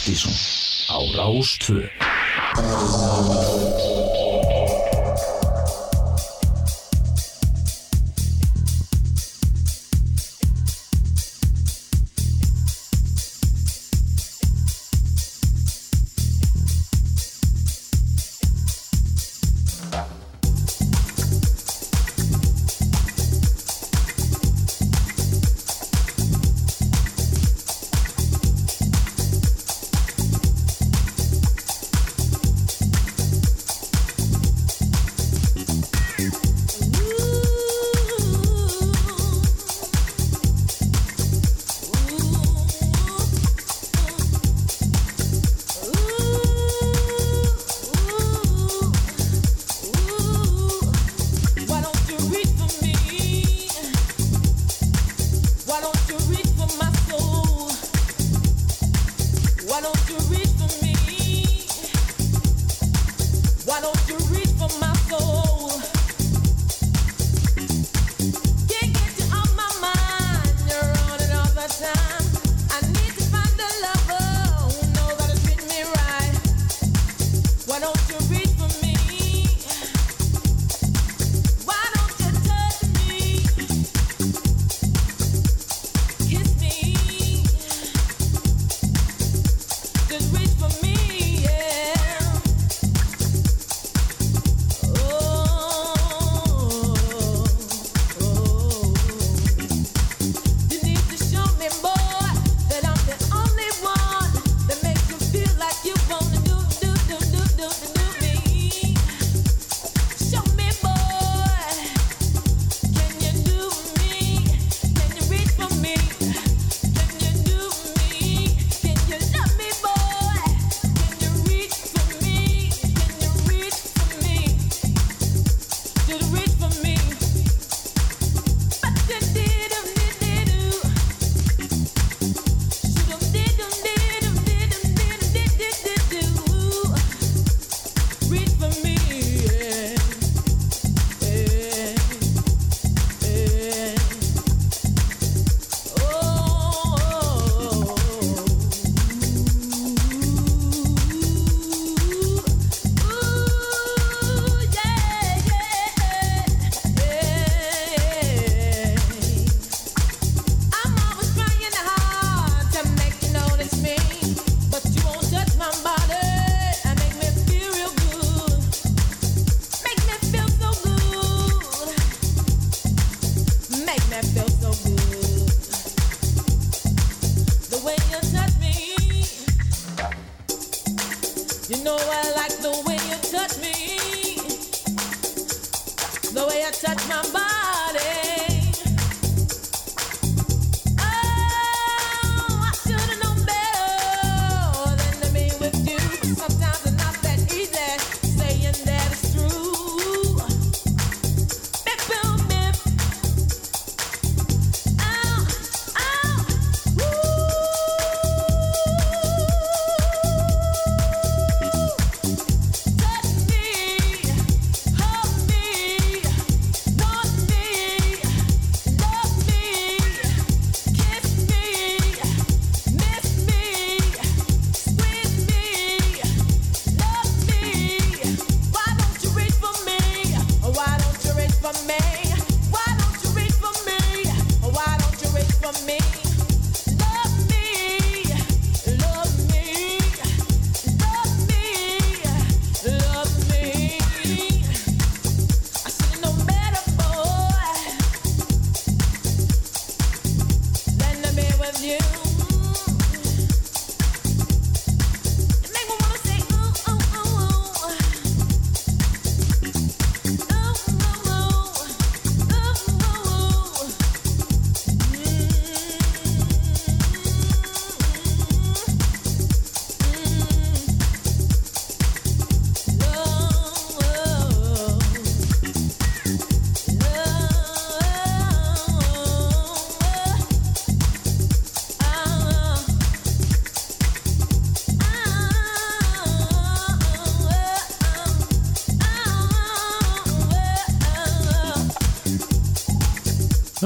Partíson á Rástvö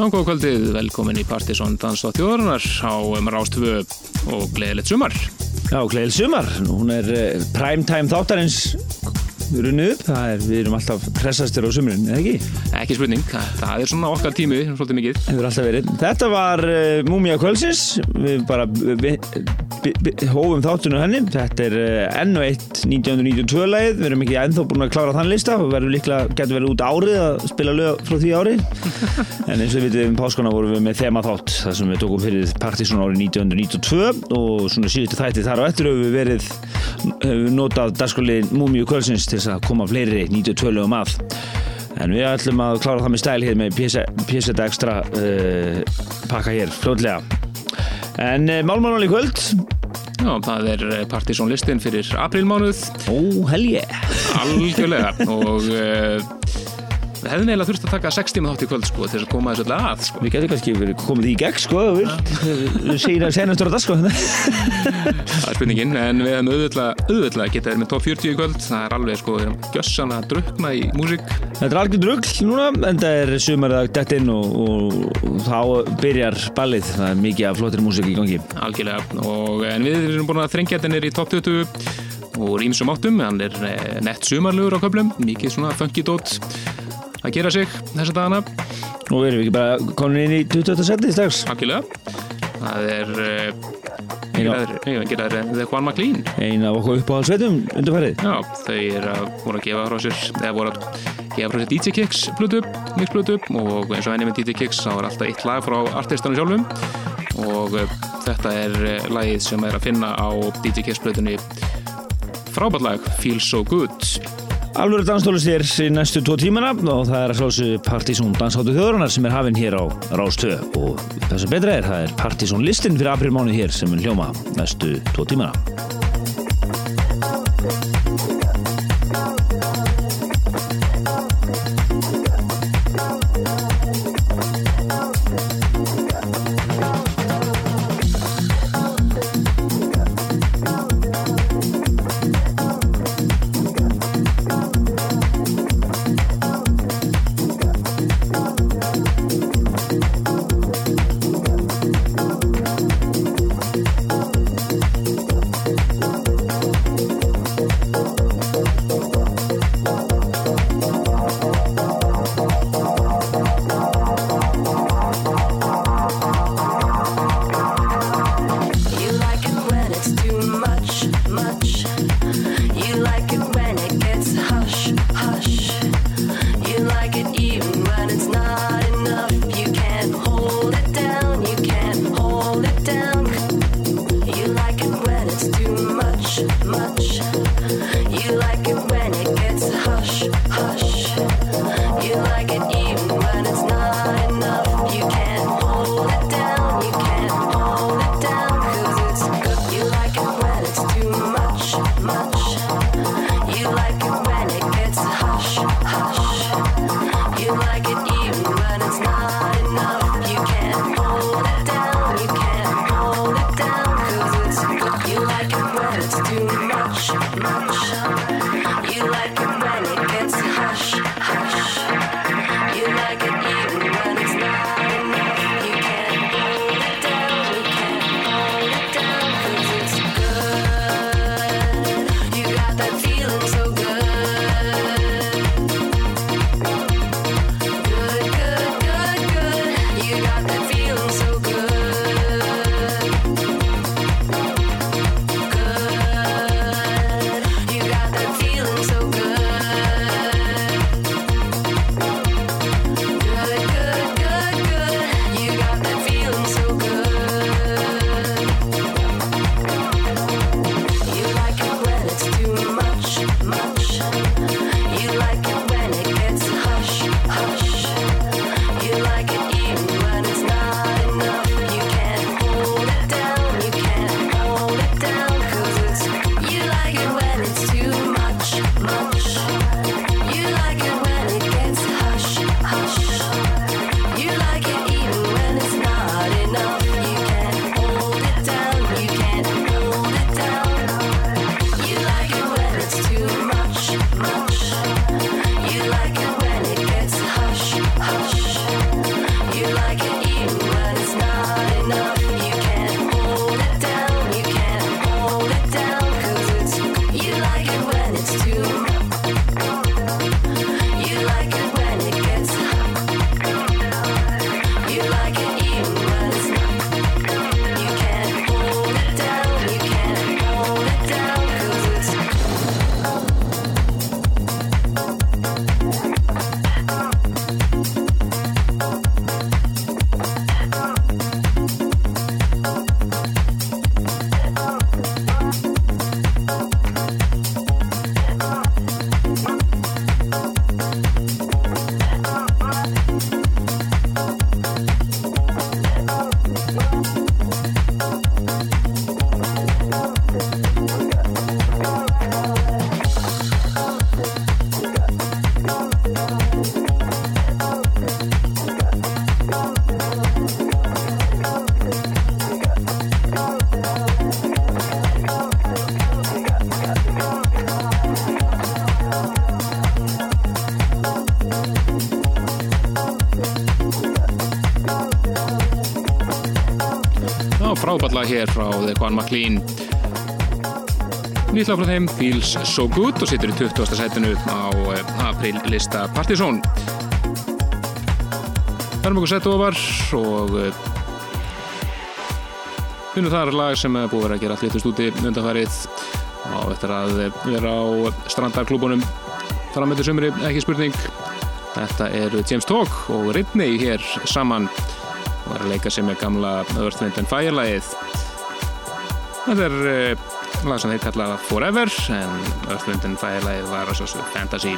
Já, góða kvöldið, velkomin í Partisón Dans á þjóðarinnar á Rástvö og gleðilegt sumar. Já, Gleil Sumar, hún er uh, primetime þáttarins runnu upp, það er, við erum alltaf pressastir á sumurinn, eða ekki? Ekki spurning, það er svona okkar tími, svolítið mikið. Hefur alltaf verið. Þetta var uh, Múmia Kvölsins, við bara vi, vi, vi, hófum þáttunum henni, þetta er uh, enn og eitt 1992 lagið, við erum ekki ennþá búin að klára þann lista. Og verðum líklega, getur verið út árið að spila lög frá því ári, en eins og við veitum um páskona vorum við með þema þátt, þar sem við tókum fyrir Partíson árið 1992 og svona síðustu þætti þar á eftir höfum við verið, við notað dagskólið Múmia Kvölsins til að koma fleiri 92 lögum að. En við ætlum að klára það með stæl hér með PSET Extra uh, pakka hér fljóðlega en uh, málmánuál í kvöld? Já, það er Partíson listin fyrir aprilmánuð Ó, helgi Algjörlega. Og uh, við hefðum eiginlega þurft að taka 6 tíma þátt í kvöld sko til þess að koma þessu alltaf að sko. Við getum kannski verið komið í gegn sko við segir að senastur á það sko. Það er spurningin en við hefum auðvitað, auðvitað getað verið með top 40 í kvöld. Það er alveg sko, við erum gjössan að drukna í músík. Þetta er algjör drugl núna en það er sumar að dett inn og, og, og þá byrjar ballið. Það er mikið af flottir músík í gangi. Algjörlega og en við erum búin að þrengja þetta nýr í top 20 og rýmsum áttum, hann er nett sumarlugur á köflum, mikið svona funky dot að gera sig þessa dagana. Og við erum ekki bara komin inn í 20. seti í stags Algjörlega, það er ekki ræður The Juan McLean. Eina af okkur uppáhaldsveitum undarfærið Já, þau er að voru að gefa frá sér eða voru að gefa frá sér DJ Kicks blutu, mix blutu og eins og henni með DJ Kicks þá er alltaf eitt lag frá artistanum sjálfum. Og þetta er lagið sem er að finna á DJ Kicks blutunni frábært lag Feel So Good Alvöru danstólis þér í næstu tvo tímana og það er að slálsu Partizón dansháttu þjóðrunar sem er hafinn hér á Rástöð og þess að betra er, það er Partizón listin fyrir aprilmánu hér sem er hljóma næstu tvo tímana Quan McLean Nýtt lag frá þeim Feels So Good og situr í 20. setinu á eh, april lista Partizón. Það erum okkur sett ofar og eh, finnum þar lag sem er búið að vera að gera allitust úti undanfærið og eftir að vera á strandarklúbunum fara með þessu sömri, ekki spurning. Þetta eru James Talk og Ridney hér saman. Og er að leika sem er gamla Earth, Wind and Fire lagið Þetta er uh, lag sem þeir kalla Forever en Earth, Wind and Fire lagið var að svo Fantasy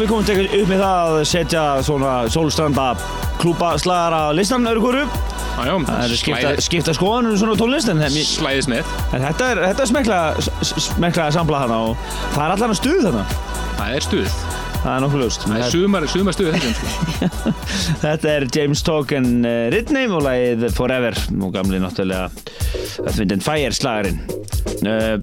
við komum til upp með það að setja svona sólstranda klúpa slagara listan öðru hverju. Jájá, Það skipta, skipta skoðan um svona tónlist en, en, slæðis með en þetta er, þetta er smekla, smekla samla hana og það er allan að stuð þarna. Það er stuð það er nokkuð ljóst Það er sumar, sumar stuðu þessum sko. Þetta er James Token uh, Ridney og lagið Forever og gamli náttúrulega Earth, Wind and Fire slagarinn uh,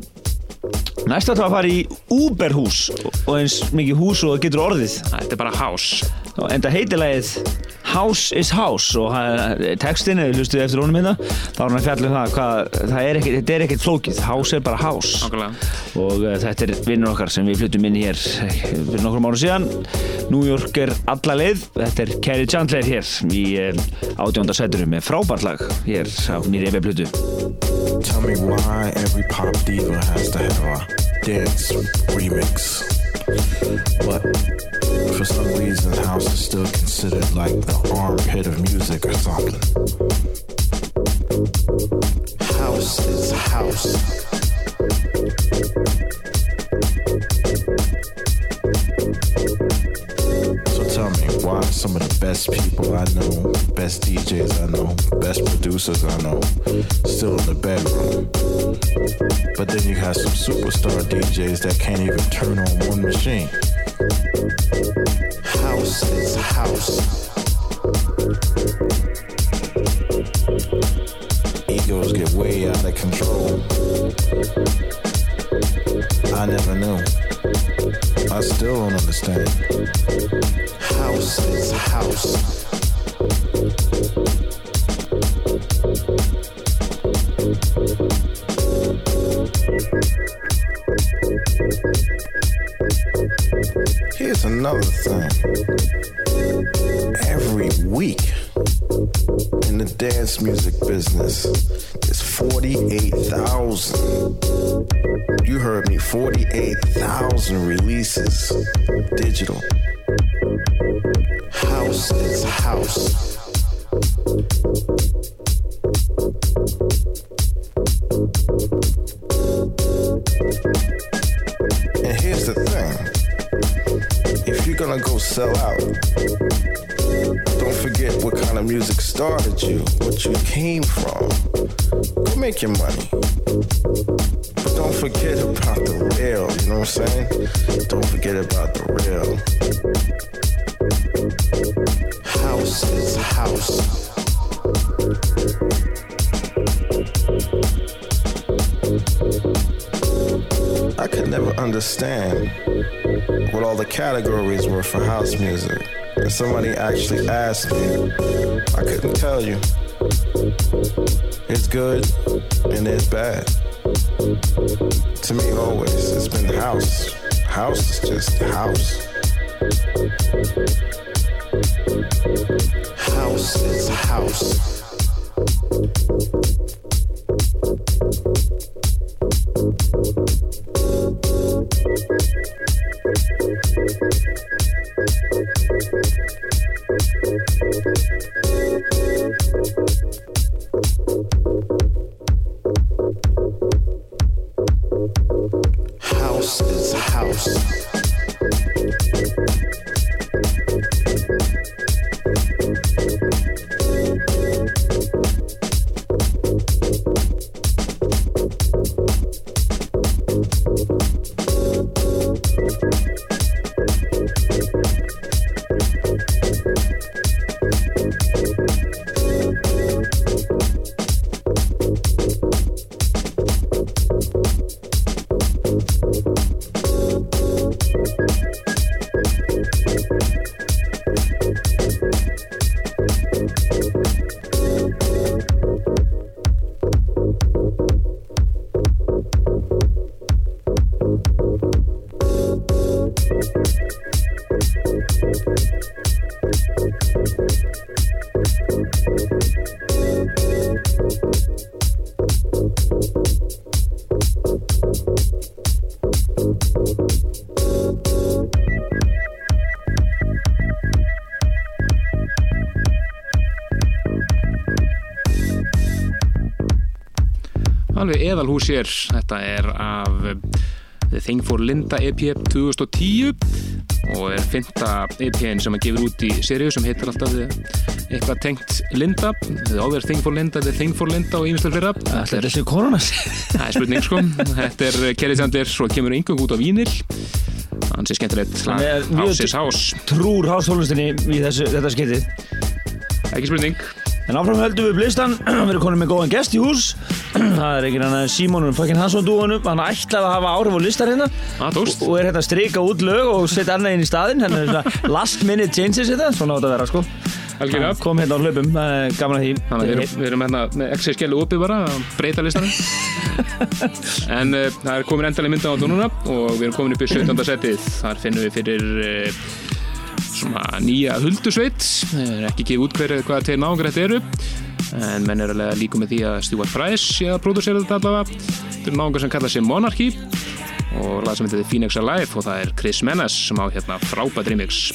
Næsta þá að fara í Uberhús og eins mikið hús og það getur orðið. Þetta er bara house og enda heitilagið House is House og textin, eða hlustuði eftir honum hérna þá er hann að fjalla um það hvað, það er ekkert, þetta er ekkert flókið, House er bara House. Nákvæmlega. og uh, þetta er vinnur okkar sem við flyttum inn hér eh, fyrir nokkrum árum síðan. New York er alla leið. Þetta er Kerry Chandler hér í uh, átjónda sæturum með frábært lag hér á nýri efi plötu Tell me why every pop diva has to have a dance remix. But for some reason, house is still considered like the armpit of music or something. House is house. So tell me, why some of the best people I know, best DJs I know, best producers I know, still in the bedroom? But then you have some superstar DJs that can't even turn on one machine. House is house. Egos get way out of control. I never knew. I still don't understand. House is house. Here's another thing. Every week in the dance music business, there's 48,000. You heard me, 48,000 releases digital. Sell out, don't forget what kind of music started you, what you came from. Go make your money. But don't forget about the real, you know what I'm saying? Don't forget about the real. House is house. I could never understand what all the categories were for house music. And somebody actually asked me, I couldn't tell you. It's good and it's bad. To me, always, it's been house. House is just. House Alveg eðalhús hér, þetta er af eh, The Thing for Linda EP 2010 og er fymta EP-in sem að gefur út í seríu sem heitir alltaf eh, eitthvað tengt Linda. The Other Thing for Linda, The Thing for Linda og ímestlega fyrra Þetta er þessi koronas Það er spurning sko. Þetta er Kerry Sanders og kemur yngöng út á vínil Hann sé skemmtilegt Hann er lag mjög- Houses House. Trúr hástólustinni í þessu, þetta skeittið Ekki spurning. En áfram höldum við blistan, við erum konum með góðan gest í hús Það er ekki hann Símonun fucking Hansson dúanum Hann ætlaði að hafa áhrif á listar hérna. Tókst og er hérna að strika út lög og setja annað inn í svona last minute changes þetta, svona átt að vera sko. Algjörlega. Hann kom hérna á hlaupum, gaman að því. Þannig við erum, við erum hérna með skellu opið bara að breyta listanum. En uh, það er komin endalega mynda á núna og við erum komin upp í 17. setið. Þar finnum við fyrir uh, svona nýja huldusveit. Það er ekki gefið út hverju hvaða tveir náungar þetta eru en menn er alveg líka með því að Stuart Price sé að prodúsera þetta allavega. Þetta eru náungar sem kalla sig Monarchy. Og lag sem er Phoenix Alive og það er Chris Menes sem á hérna frábært remix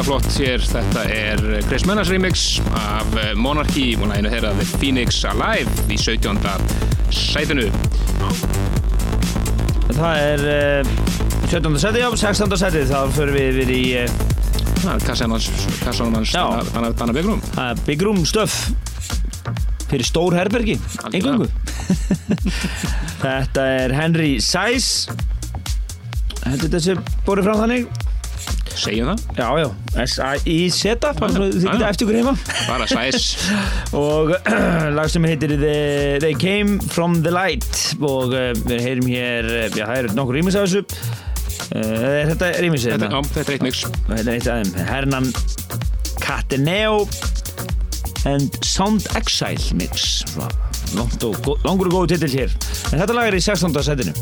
virkilega flott hér. Þetta er Chris Menas remix af Monarchy og læginu þeirra The Phoenix Alive í 17. sætinu. Það er uh, 17. seti, já, 16. seti, þá fyrir við við í uh, Það er kassan hans, kassan hans Já. Danna, Big Room Stuff fyrir stór herbergi, engungu. Þetta er Henry. Heldur þetta sem borið fram þannig? Segjum það. Já, já, Já, þið geta eftir ykkur heima. Bara sæs. og lag sem heitir The, They Came From The Light og uh, við heyrum hér uh, já, það eru nokkur rýmis af þessu er þetta rýmisið Þetta, já, þetta er eitt mix. þetta er eitt þeim Hernan Cateneo and Sound Exile mix langur og góð titill hér en þetta lag er í 16. setinu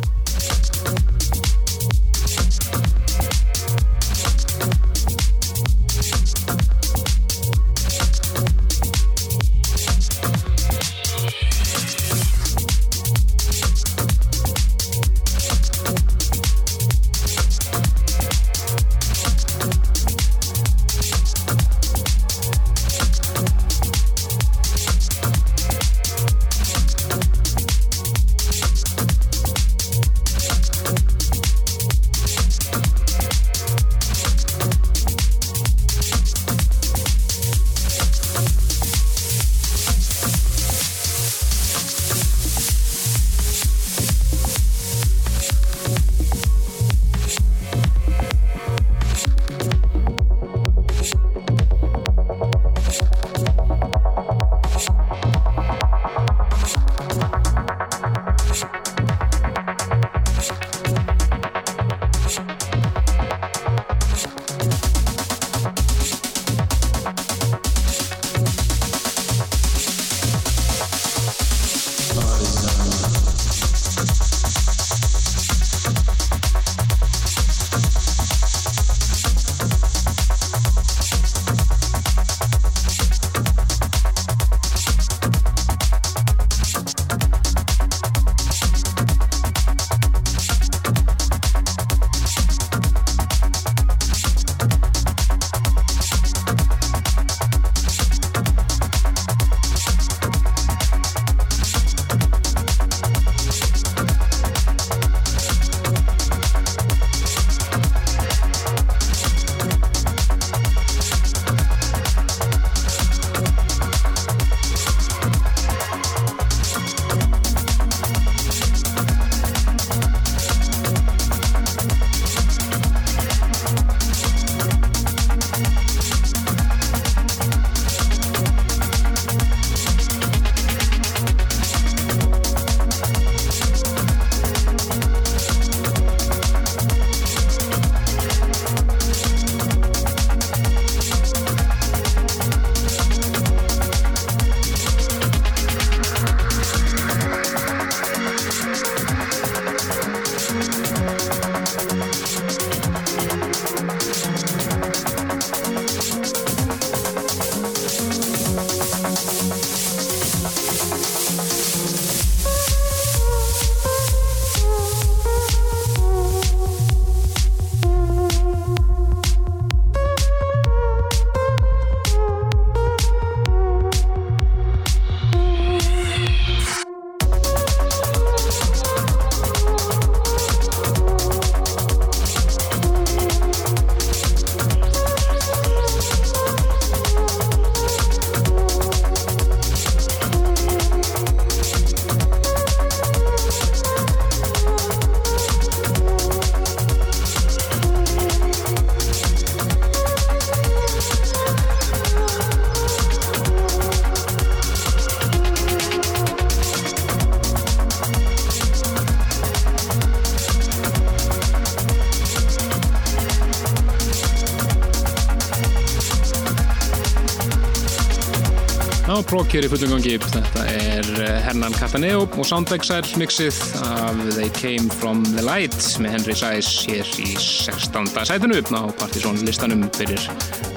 Hér í fullum gangi. Þetta er eh, Hernan Cataneo og Sound Exile mixið af They Came From The Light með Henry Size hér í 16. sætinu á Partizón listanum fyrir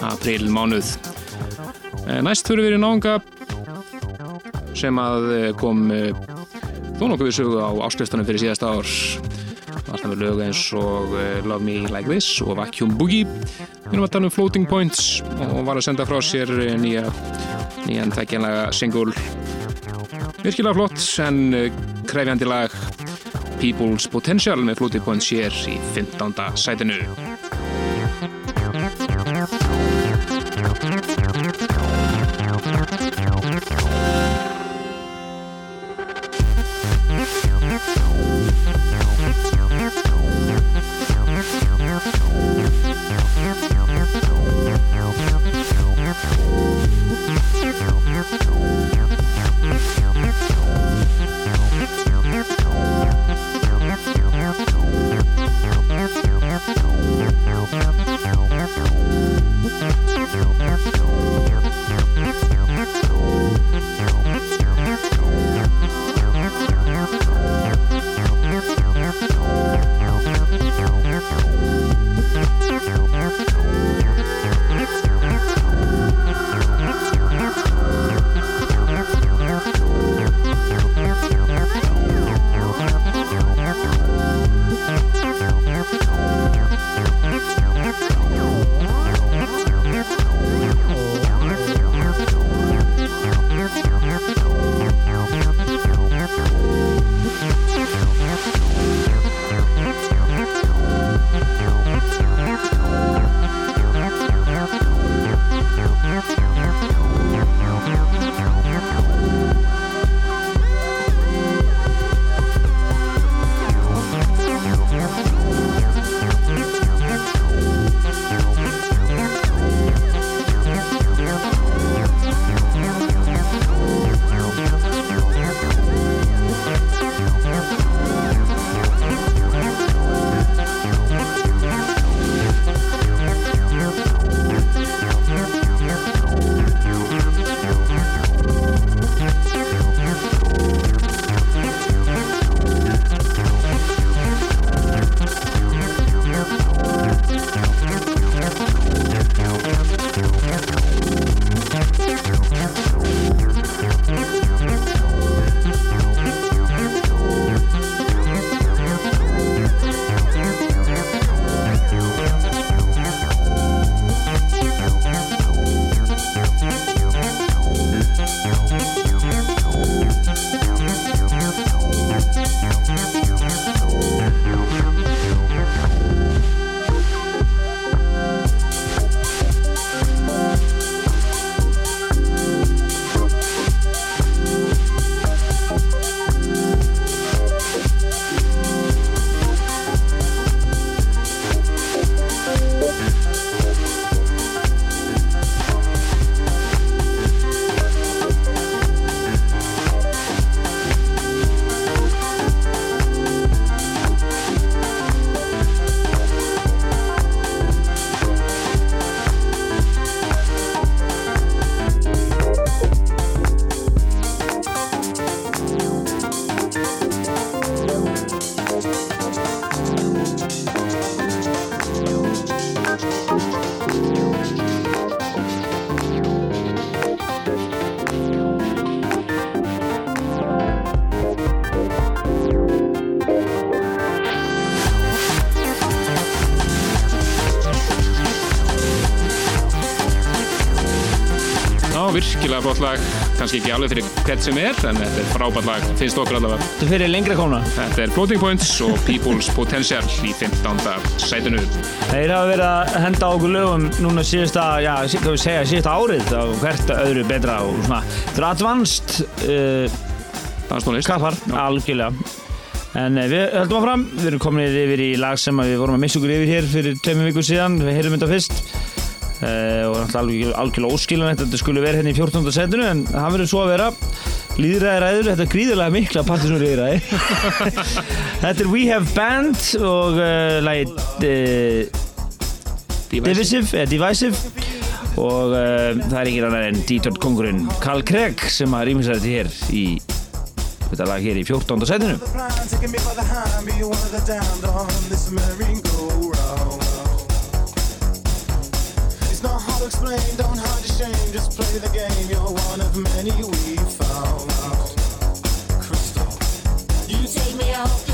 april mánuð. Eh, Næst fyrir við í náunga sem að eh, kom þó nokkuð við sögu á áskristanum fyrir síðasta ár. alltaf með lög eins og Love Me Like This og Vacuum Boogie við erum að tala um Floating Points og var að senda frá sér nýja nýjan þekkjanlega single virkilega flott en uh, krefjandi lag People's Potential með Floating Points hér í 15. sætinu virkilega flott lag kannski ekki alveg fyrir hvert sem er en þetta er frábært lag, finnst okkur allavega. Þetta fyrir lengra kóna Þetta er Floating Points og People's Potential í 15. sætunu Þeir hafa verið að henda á okkur lögum núna síðasta, já, hvað við segja, síðasta árið og hvert öðru betra og svona. Þetta er advanced uh, Kappar, algjörlega. En uh, við höldum áfram, við erum komin yfir í lag sem við vorum að missa okkur yfir hér fyrir tveimum vikur síðan, við heyrum þetta fyrst náttúrulega algjörlega óskilan þetta skulle vera hérna í 14. setinu en það verður svo að vera líðræði ræður þetta er gríðilega mikla partisnur líðræði þetta er We Have Band og uh, lagið uh, Divisive, Divisive og það er ekki annar en D-Tort kongurinn Carl Craig sem að rýmisa þetta hér í þetta lag hér í 14. setinu to explain, don't hide your shame, just play the game. You're one of many we found. Crystal, you take me out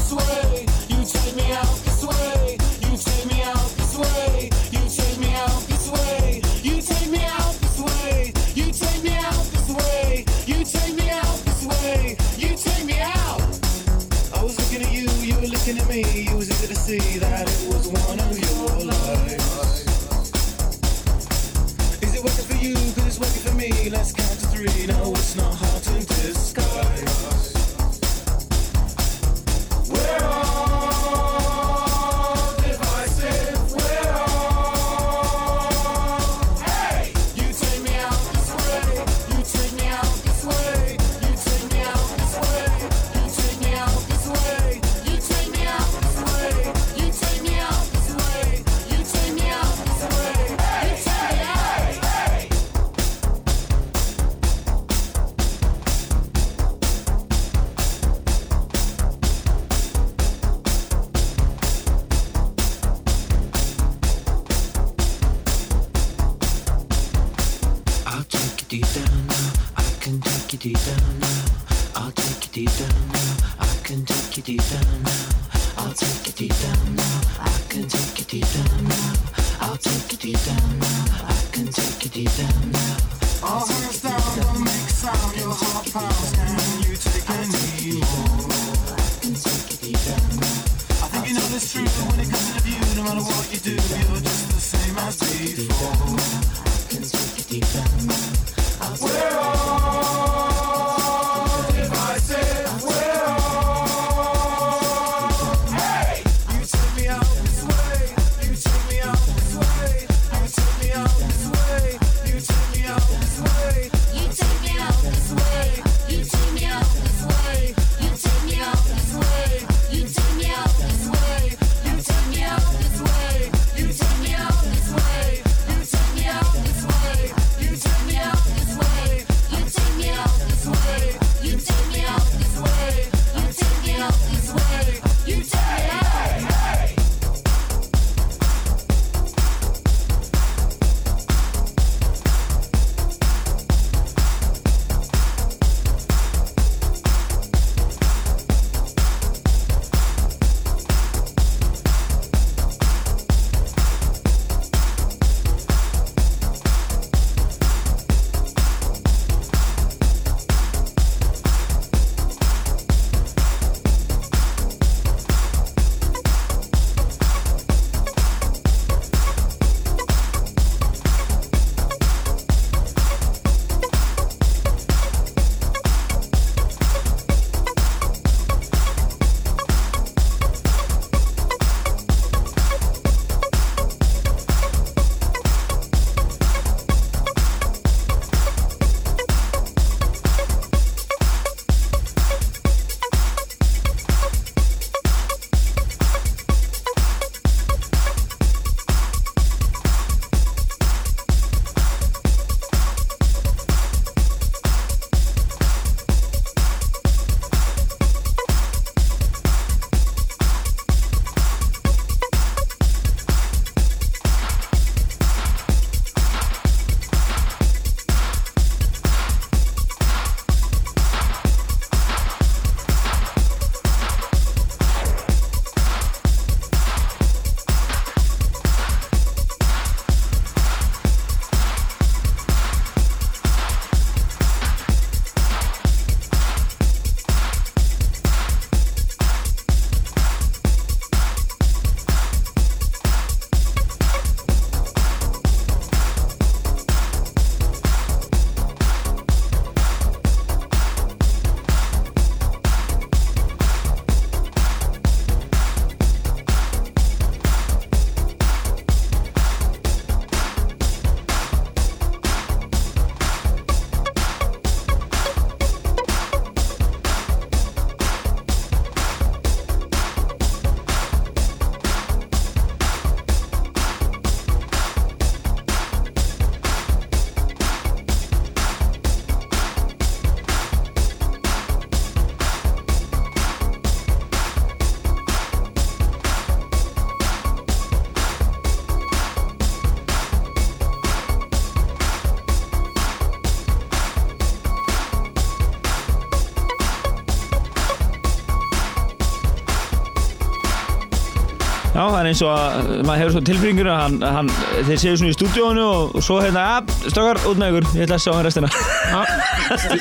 Já, það er eins og að maður hefur svo tilbringur að hann, hann, þeir séu svona í stúdíónu og, svo hérna, að, stökkar, út með ykkur, ég ætla að sjá hann restina. Ja,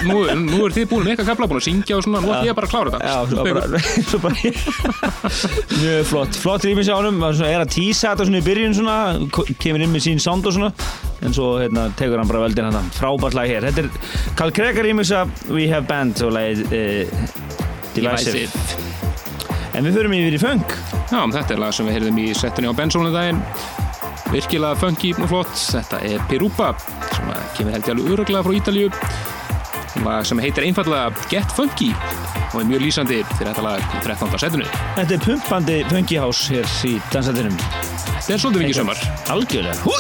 nú, nú er þið búin með eitthvað kapla búin að syngja og svona, nú ætlum ég bara að klára þetta. Já, svo bara, svo bara Mjög flott, flott rýmis á honum maður svona er að tísa þetta svona í byrjun svona kemur inn með sín sound og svona en svo hérna tekur hann bara veldin hann frábært lag hér, þetta er Carl Craig rýmis af We Have Band og lagið uh, Divisive. En við förum yfir í funk Já, þetta er lag sem við heyrðum í settunni á Bensónu daginn virkilega funky og flott. Þetta er Pirupa sem kemur held ég alveg öruglega frá Ítalíu. Lag sem heitir einfallega Get Funky og er mjög lýsandi fyrir þetta lag í 13. settunni. Þetta er pumpandi funky house hér í dansatinum. Þetta er svolítið mikið sömar Algjörlega. Hú,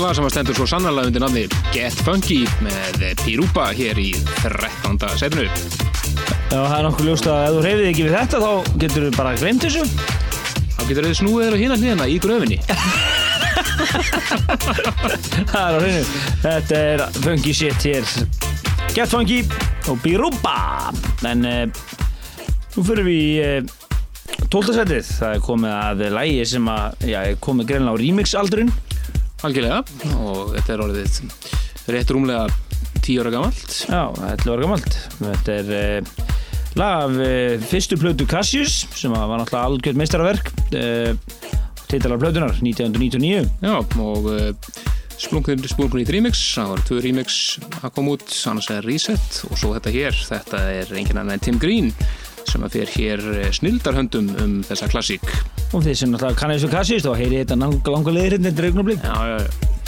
spennandi lag sem að stendur svo sannarlega undir nafni Get Funky með Pirupa hér í 13. setinu. Já, það er nokkuð ljóst að ef þú hreyfið ekki við þetta þá getur þú bara glemt þessu. Þá getur þið snúið þér á hina hlýðina í gröfinni. Það er á hreinu. Þetta er funky shit hér. Get funky og Biruba. En uh, nú fyrir við 12. setið. Það er komið að lægi sem að, já, er komið greinlega á remix aldurinn. Algjörlega. Og þetta er orðið rétt rúmlega 10 ára gamalt. Já, 11 ára gamalt. Þetta er uh, lag af uh, fyrstu plötu Cassius sem var náttúrulega algjörð meistaraverk. Uh, Titalar plötunar 1999. Já, og splungun, splungun í remix. Það var tvö remix að koma út, annars er Reset og svo þetta hér. Þetta er engin annan en Tim Green sem að fer hér eh, snildarhöndum um þessa klassík. Og þeir sem náttúrulega kannast við Cassius þá heyri þetta hérna þetta regnumblík. Já, já, já.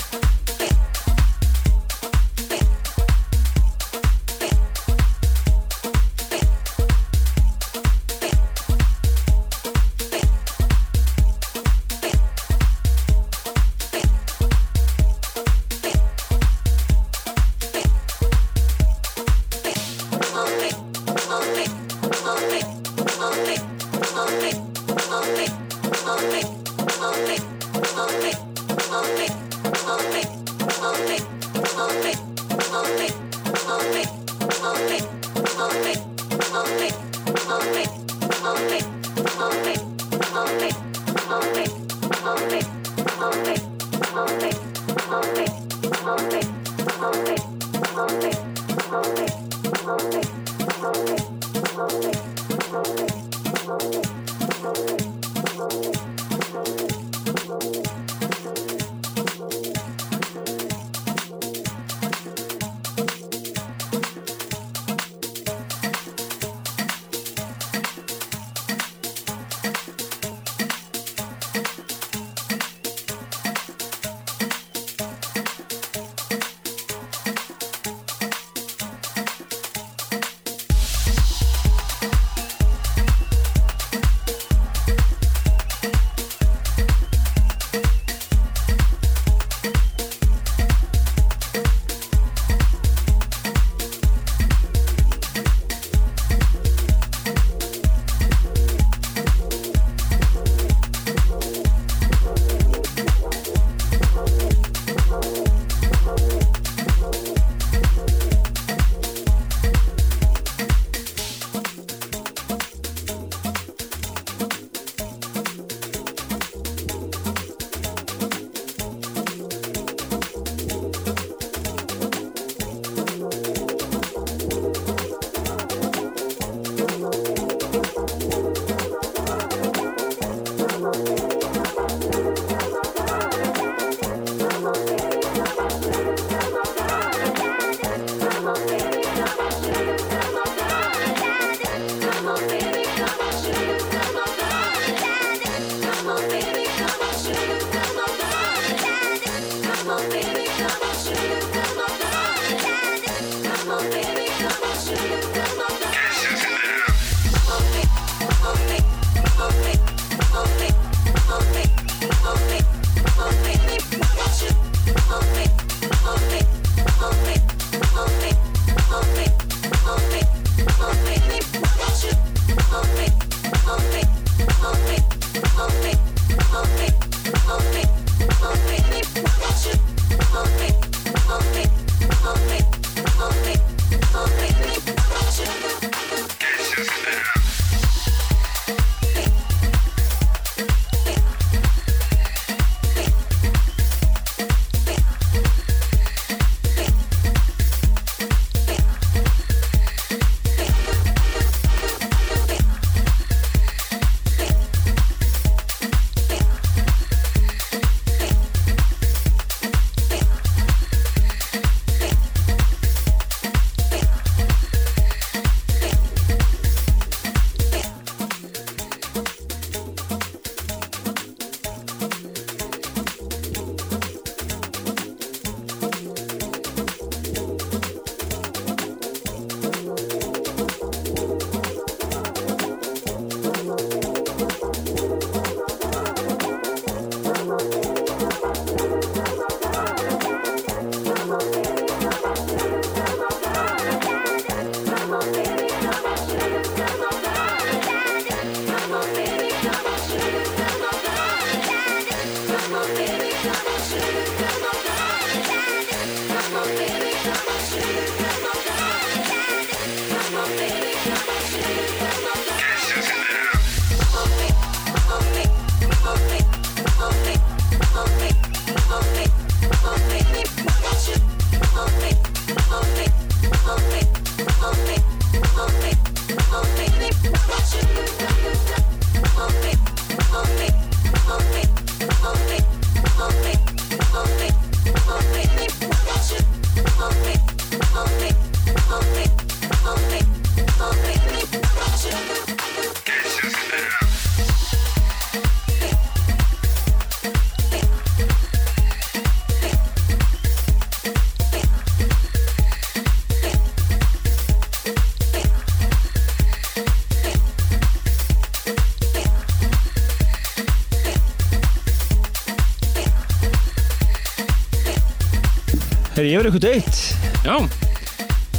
Fer ég yfir eitthvað eitt. Já,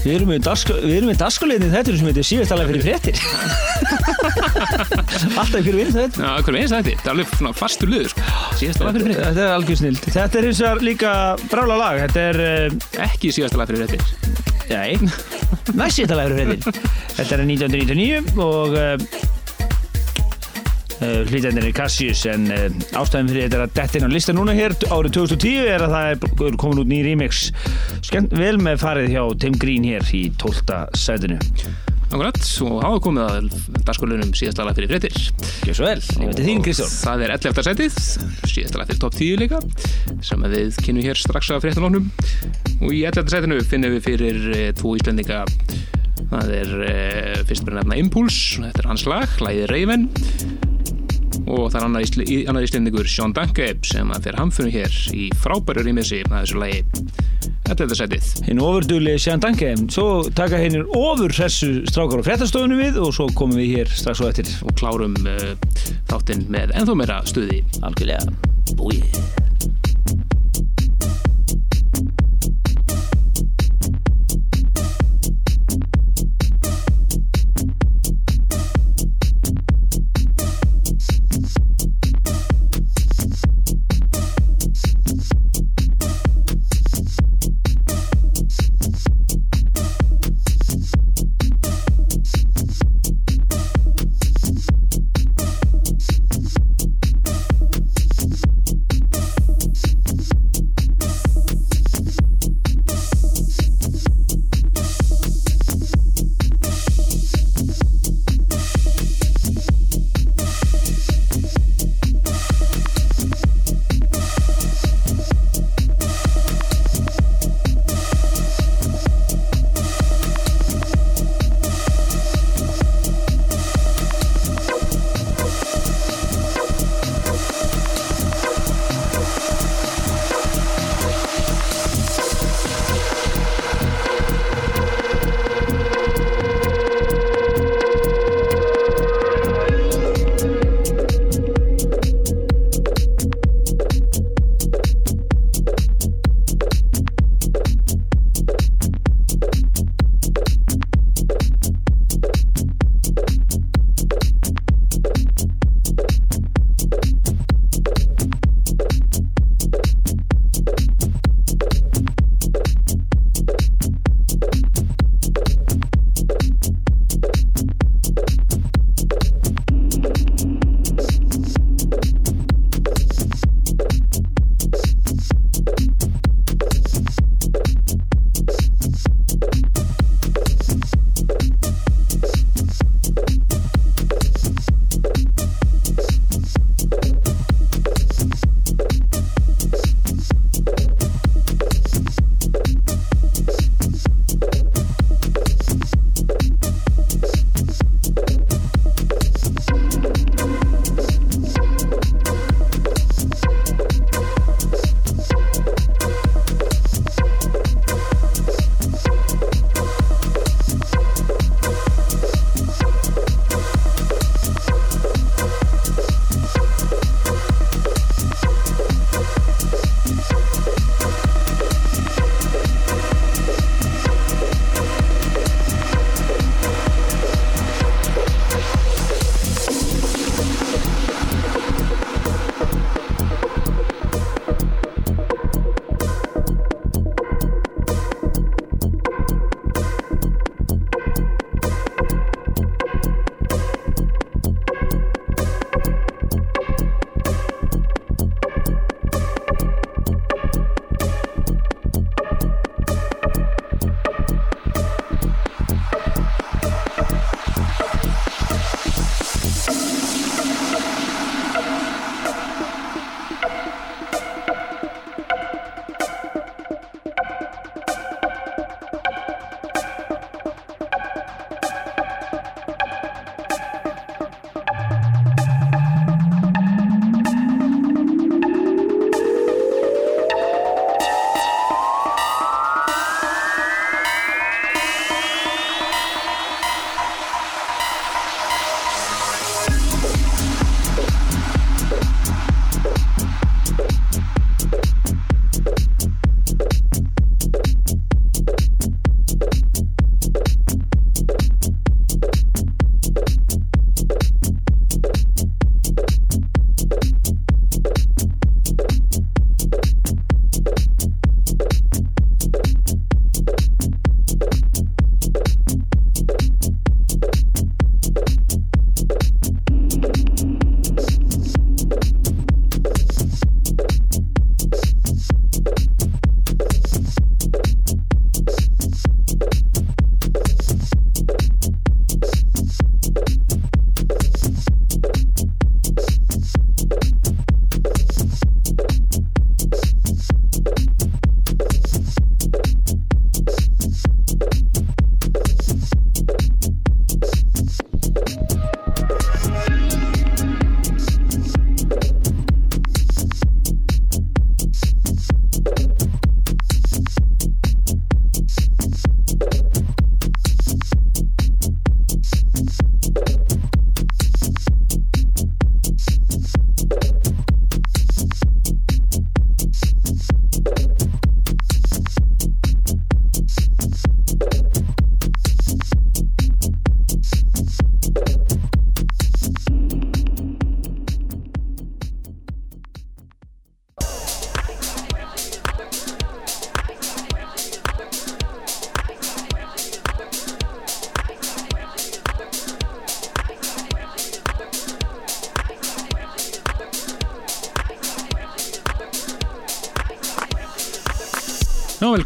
Við erum með dagskulegni þetta sem heitir síðast alveg fyrir fréttir. Alltaf fyrir vinn þetta. já, hver veist þetta? Það er alveg svona fastur liður. Síðasta lag fyrir fréttir. Þetta er algjör snild. Þetta er hins vegar líka brála lag. Þetta er, uh, Ekki síðasta lag fyrir fréttir. nei, næst síðast alveg fyrir fréttir. Þetta er 1999 og uh, hlýtændir er Cassius en uh, ástæðin fyrir þetta er að detta inn á lista núna hér árið 2010 er að það er komin út ný remix. Skemmt vel með farið hjá Tim Green hér í 12. sætinu. Akkurat, og hafa komið að dagskulunum síðasta lag fyrir fréttir. Gjör svo vel. Ég veit þín, Kristján. Það er 11. setið, síðasta lag fyrir top 10 líka, sem við kynum hér strax að fréttanóknum. Og í 11. setinu finnum við fyrir e, tvo íslendinga, það er fyrst bara nefna Impulse, þetta er hans lag, lagið Raven. Og það er annar, ísl, annar íslendingur, Sean Danke, sem að fyrir hamfunum hér í frábæru rýmiðsi að þessu lagi 11. setið. hinn ofurdugli Sján Danke svo taka hennir ofur hressu strákar á fréttastofunum við og svo komum við hér strax og eftir Og klárum uh, þáttinn með ennþá meira stuði. algjörlega búið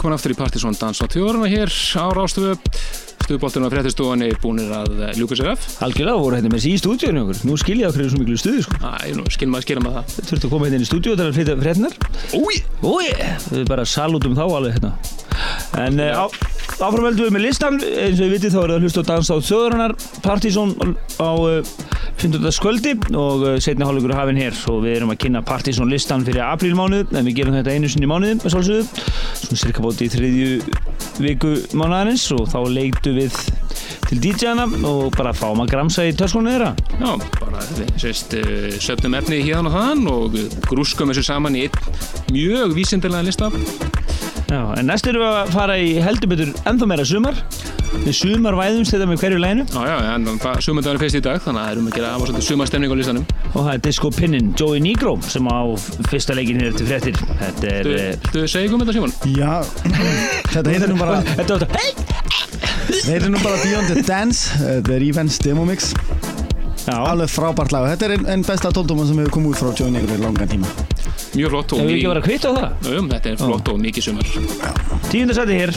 velkomin aftur í Partisón Dans á tjóðurna hér á Rástöfu Stuðbólturinn á fréttistofunni búinir að eh, ljúka sér af. Algjörlega voru hérna með þessi í stúdíunni okkur. Nú skil ég okkur í svo miklu stuði sko. Æ, nú skil maður skilja með það. Þurftu að koma hérna í stúdíu og það er að flytja fréttinar Úi! Úi, við bara salutum þá alveg hérna. En uh, á, áfram veldum við með listan eins og við vitið þá er það að hlusta á dans á þjóðurinnar Partizón á uh, 15. sköldi og setni hálfleikur er hafinn hér. Og við erum að kynna Partizón listan fyrir aprílmánuð en við gerum þetta einu sinni í mánuðin með svolsögðu svona cirka bóti í þriðju viku mánuðarins og þá leiktu við til DJ-ana og bara fáum að gramsa í törskunni þeirra. Já, bara við sést uh, söpnum efnið hérna og þann og grúskum þessu saman í einn mjög vísindilega lista. Já, en næst erum við að fara í heldur betur ennþá meira sumar. Við sumar væðumst þetta með hverju læginu Já, já, en sumandagur er fyrst í dag þannig að það erum að gera að svolítið sumastemning á listanum og það er Disco Pinnin Joey Negro sem á fyrsta leikin hér til fréttir. Þetta er Þú, eh, þú segir um þetta Simon? Já, þetta heitir nú bara þetta heitir nú bara Beyond the Dance. Þetta er Events Demo Mix. Já, Alveg frábært lag. Þetta er einn ein besta tóldóma sem hefur komið út frá Joey Negro í langan tíma. Mjög flott og hefur við ekki verið að kvitta á það? Um, Þetta er flott og mikið sumar. Tíundasæti hér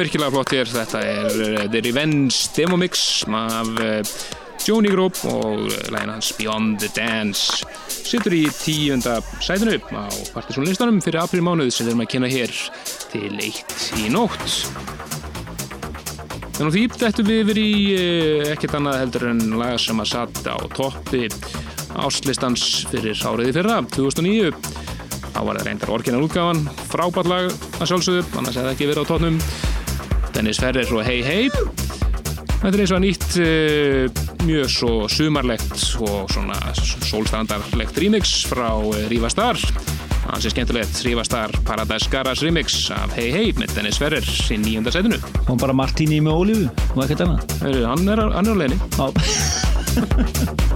virkilega flott hér. Þetta er uh, The Revenge Demo Mix af uh, Joni Group og uh, lægin hans Beyond the Dance. Sittur í tíunda sætinu á partysónlistanum fyrir april mánuð sem við erum að kynna hér til eitt í nótt. Þannig að því þetta við verið í ekkert annað heldur en lag sem að satt á toppi áslistans fyrir áriði fyrra, 2009 þá var það reyndar orginal útgáfan frábært lag að sjálfsögðu annars hefði það ekki verið á tónum Dennis Ferrer og Hey Hey. Þetta er eins og nýtt uh, mjög svo sumarlegt og svona sólstandarlegt remix frá uh, Rífa Star hans er skemmtilegt Rífa Star Paradise Garage remix af Hey Hey með Dennis Ferrer í nýjunda setinu. Hún bara Martini með ólífu og ekkert annað. Hann er, á leiðinni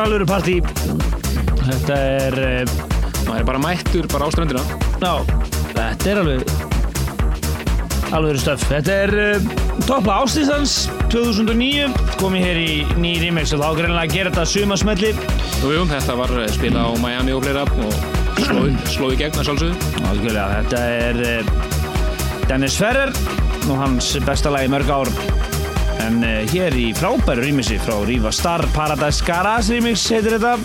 er alveg partí. Þetta er eh, maður er bara mættur bara á ströndina. Já, þetta er alveg alveg stöf. Þetta er uh, toppla ástíðsans 2009 komið hér í ný remix og þá greinlega að gera þetta sumasmelli Jú, jú, þetta var eh, spila á Miami og fleira og slóði, gegn að sjálfsögðu. Þetta er Dennis Ferrer og hans besta lagi í mörg ár en uh, hér í frábæru remixi frá Riva Star Paradise Garage remix heitir þetta.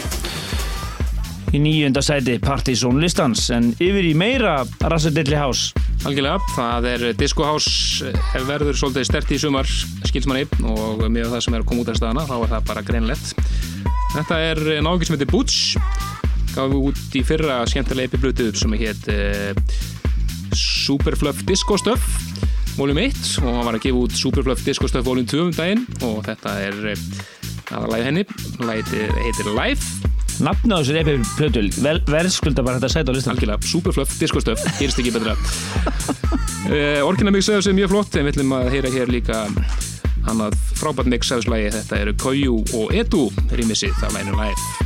Í nýjunda sæti Partizón listans en yfir í meira Rassadilli House. Algjörlega, það er Disco House eh, verður svolítið stert í sumar skilsmanni og með það sem er að koma út af staðana þá er það bara greinlegt. Þetta er nákvæm sem heitir Butch við út í fyrra skemmtilega epiblötu sem heit uh, Superfluff Disco Stuff volum 1 og hann var að gefa út Superfluff Disco Stuff volum 2 um daginn og þetta er uh, aðalæði henni. Lætið heitir Live Nafna á þessu reypi plötul, verðskulda bara þetta sæt á listan algjörlega, superfluff, diskostöf, gerist ekki betra. Uh, Orkina mix af þessu er mjög flott en við ætlum að heyra hér líka hann að frábært mix af þessu lagi. Þetta eru Koyu og Edu rýmissið af læginu live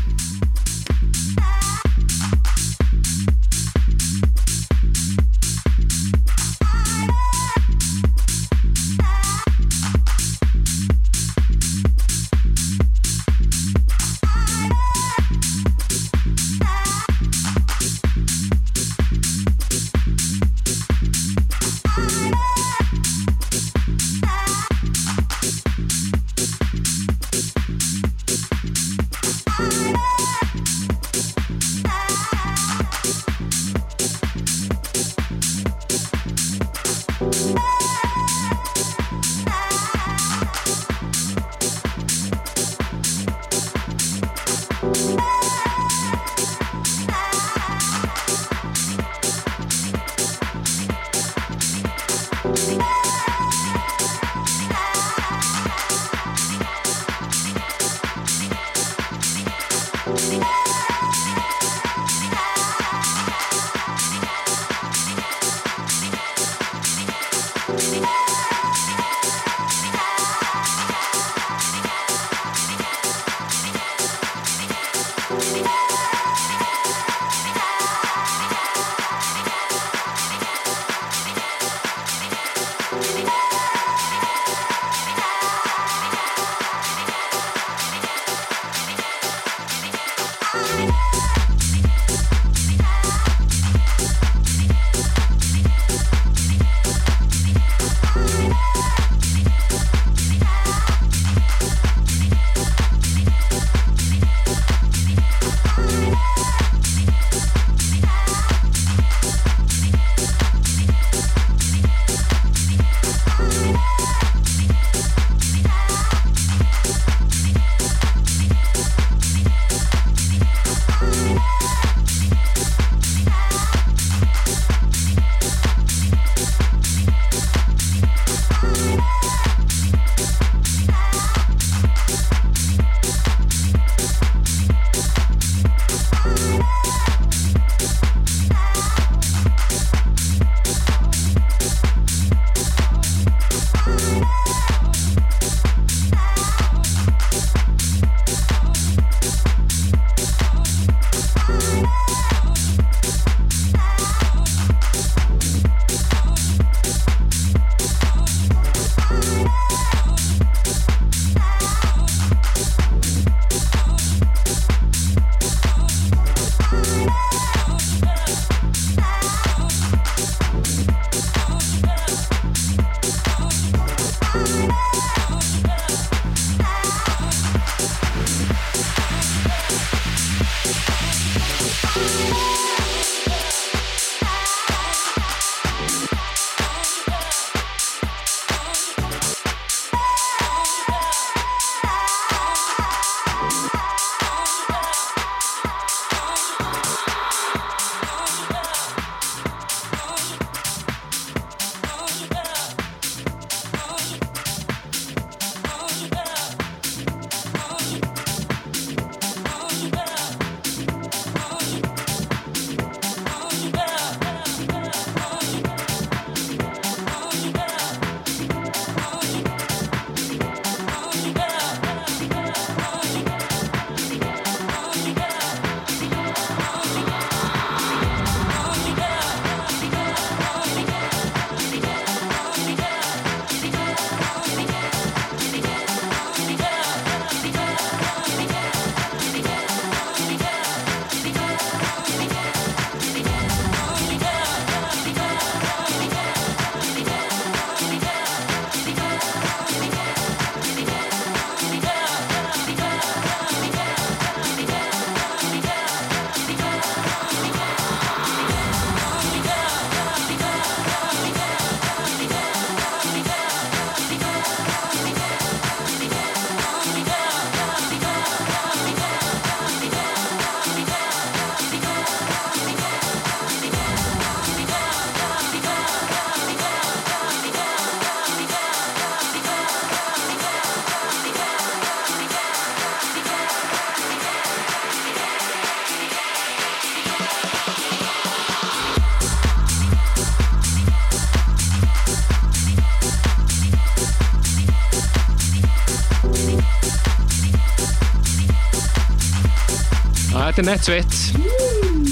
Þetta er nett sveitt.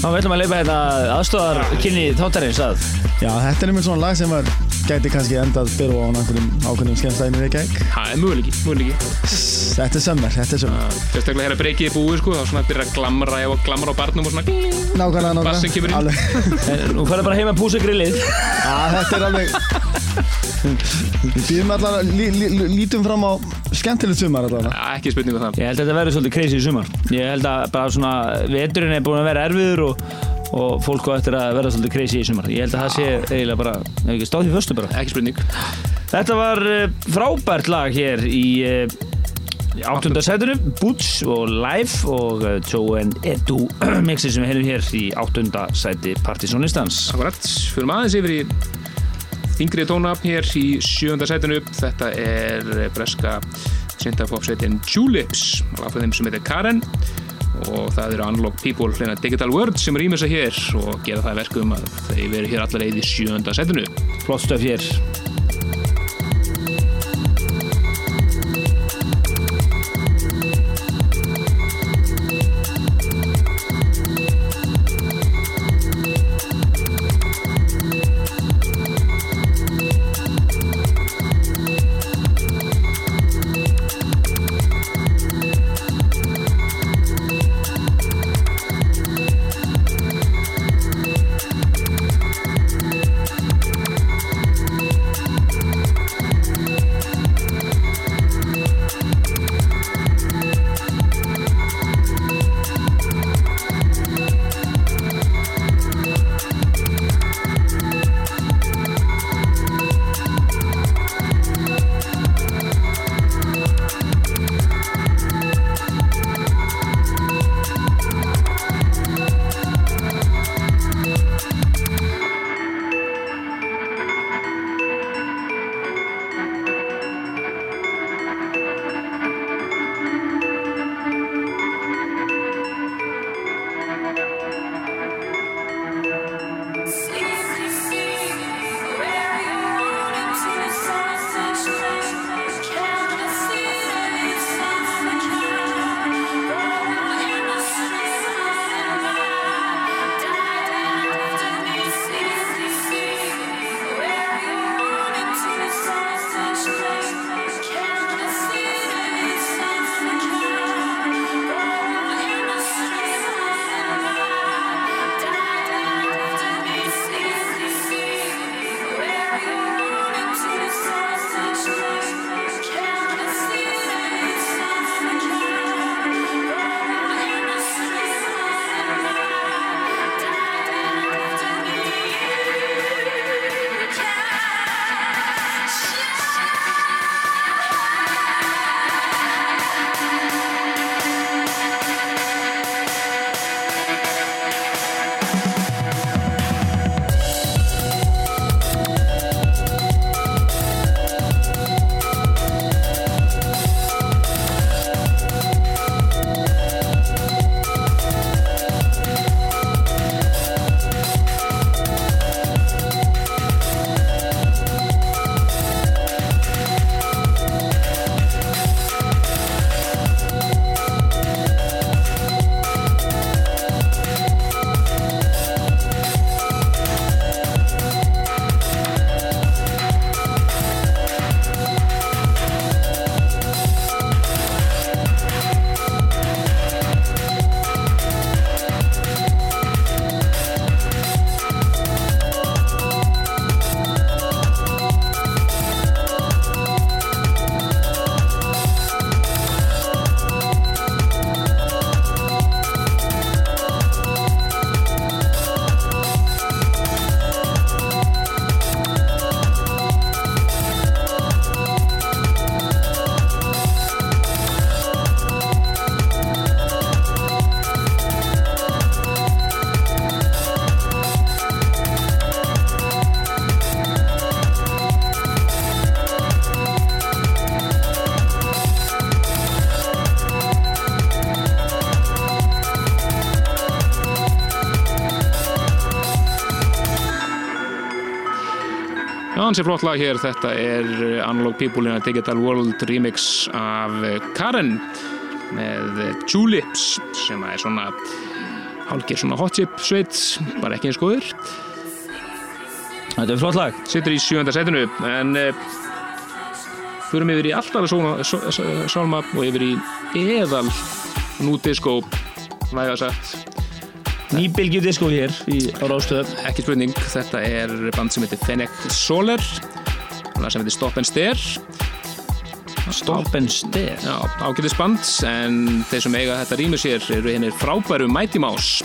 Þá viljum að leipa hérna aðstofar kynni þáttarins að Já, þetta er einmitt svona lag sem var gæti kannski endað byrju á einhverjum ákveðnum skemmstæðinu við ekki. Það er möguleiki, möguleiki. Þetta er sömmer, þetta er sömmer. Sérstaklega hér að breykið er búið, sko, þá svona byrja að glamra og glamra á barnum og svona Nákvæmlega, Bassin kemur inn. nákvæmlega. Nú færðu bara heim að púsa grillið Já, þetta er alveg... Við lí, lí- lítum fram á skemmtilegt sumar allavega. Ja, ekki spurning um það. Ég held að þetta verður svolítið crazy í sumar Ég held að bara svona veturinn er búin að vera erfiður og, og fólk á eftir að verða svolítið crazy í sumar Ég held að það sé eiginlega bara, ef ekki stáð því föstu bara Ekki spurning. Þetta var uh, frábært lag hér í uh, áttunda sætinu Boots og Live og uh, Joe and Edu mixi sem við hennum hér í áttunda sæti Partizonistans Akkurat, fyrir aðeins yfir í þingri tónafn hér í sjönda sætinu. Þetta er breska syntafopsveitin Tulips, af þeim sem heitir Karen og það eru Unlock People, hlena Digital World sem rýmur sig hér og gera það að verkum að þeir veru hér allar leið í sjönda sætinu. Flott stöf hér Er flott lag hér, þetta er uh, Analog People in a Digital World remix af uh, Karen með uh, Tulips sem er svona hálgir svona hot chip sveit bara ekki eins góður. Þetta er flott lag. Situr í sjönda setinu en uh, förum yfir í alltaf sálma og yfir í eðal núdiskó væga sagt Nýbylgju disco hér í, á Rástöð ekki spurning, þetta er band sem heitir Fennec það sem heitir Stop and Stare. Stop and Stare? Já, ágætis band en þeir sem eiga þetta rýmur sér eru hennir frábæru Mighty Mouse.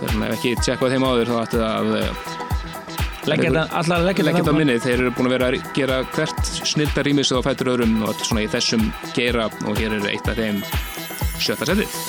Þeir sem hef ekki tjekkað þeim áður þá ættu að eh, Leggja þetta, þetta minnið, þeir eru búin að vera að gera hvert snilda rýmis á fætur öðrum og þetta er svona í þessum geira. Og hér er eitt af þeim sjötta setið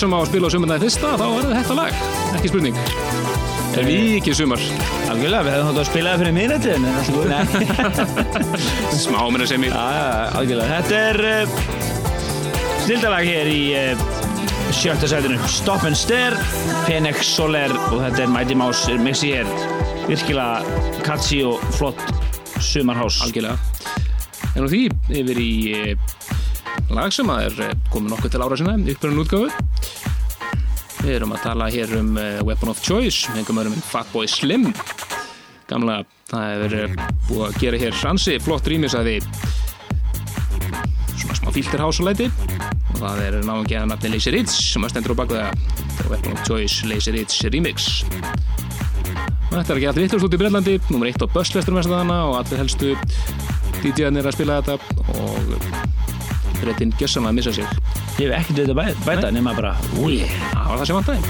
sem á að spila á sumandagi fyrsta, þá er þetta lag. Ekki spurning. Það er vikið sumar. Algjörlega, við hefum þátt að spila það fyrir minnætti en alltaf góð. Smá minna sem ég. Algjörlega. Þetta er uh, snildalag hér í uh, sjötta sætinu. Stop and Stare, Phoenix Soler og þetta er Mighty Mouse mixi hér. Virkilega catchy og flott sumarhás. Algjörlega. En nú því yfir í eh, lag sem er eh, komið nokkuð til ára sinna, uppbjörnum útgáfu. Við erum að tala hér um eh, Weapon of Choice, hengum öðrum Fatboy Slim. Gamla, það hefur eh, búið að gera hér ansi flott rýmis að því svona smá filterhásuleiti og það er náðum geða nafni Lazy Ritz sem að stendur á baku það. Weapon of Choice Lazy Ritz Remix. Og Þetta er ekki allir vittlust út í Breitlandi, nummer 1 á Bösslesturum þess að og allir helstu DJ-arnir að spila þetta og Brettin gjössanlega að missa sig. Ég hef ekkert við þetta bæta nema bara, úi, Það var það sem vantæði.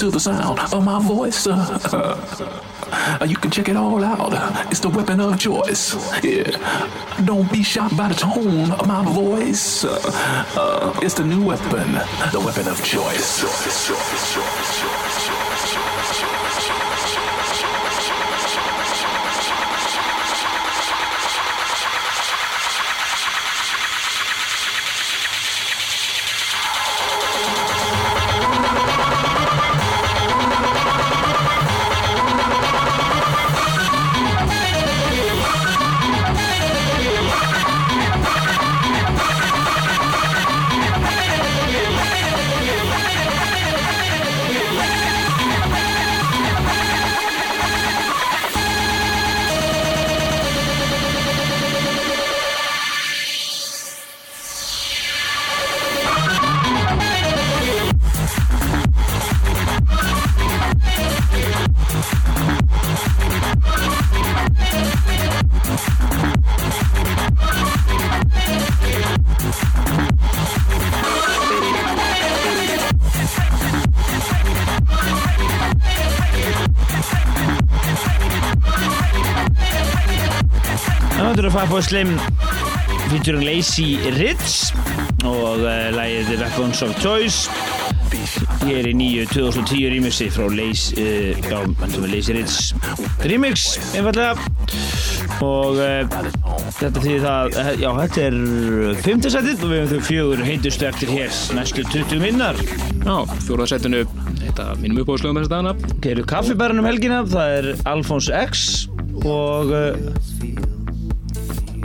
To the sound of my voice. You can check it all out. It's the weapon of choice. Yeah. Don't be shocked by the tone of my voice. Uh, it's the new weapon, the weapon of choice, Það er Fatboy Slim featuring Lazy Ritz og uh, lagið The Weapons of Choice. Er í nýju 2010 remixi frá Lazy, uh, já, Lazy Ritz remix, einfallega og uh, þetta því það, uh, já, þetta er fymtasætið og við höfum þau fjögur heitustu eftir hér næstu 20 minnar. Já, fjóraðsættinu, þetta mínum uppáðslögum þess að dana. Það eru kaffibæran um helgina, það er Alphonse X og uh,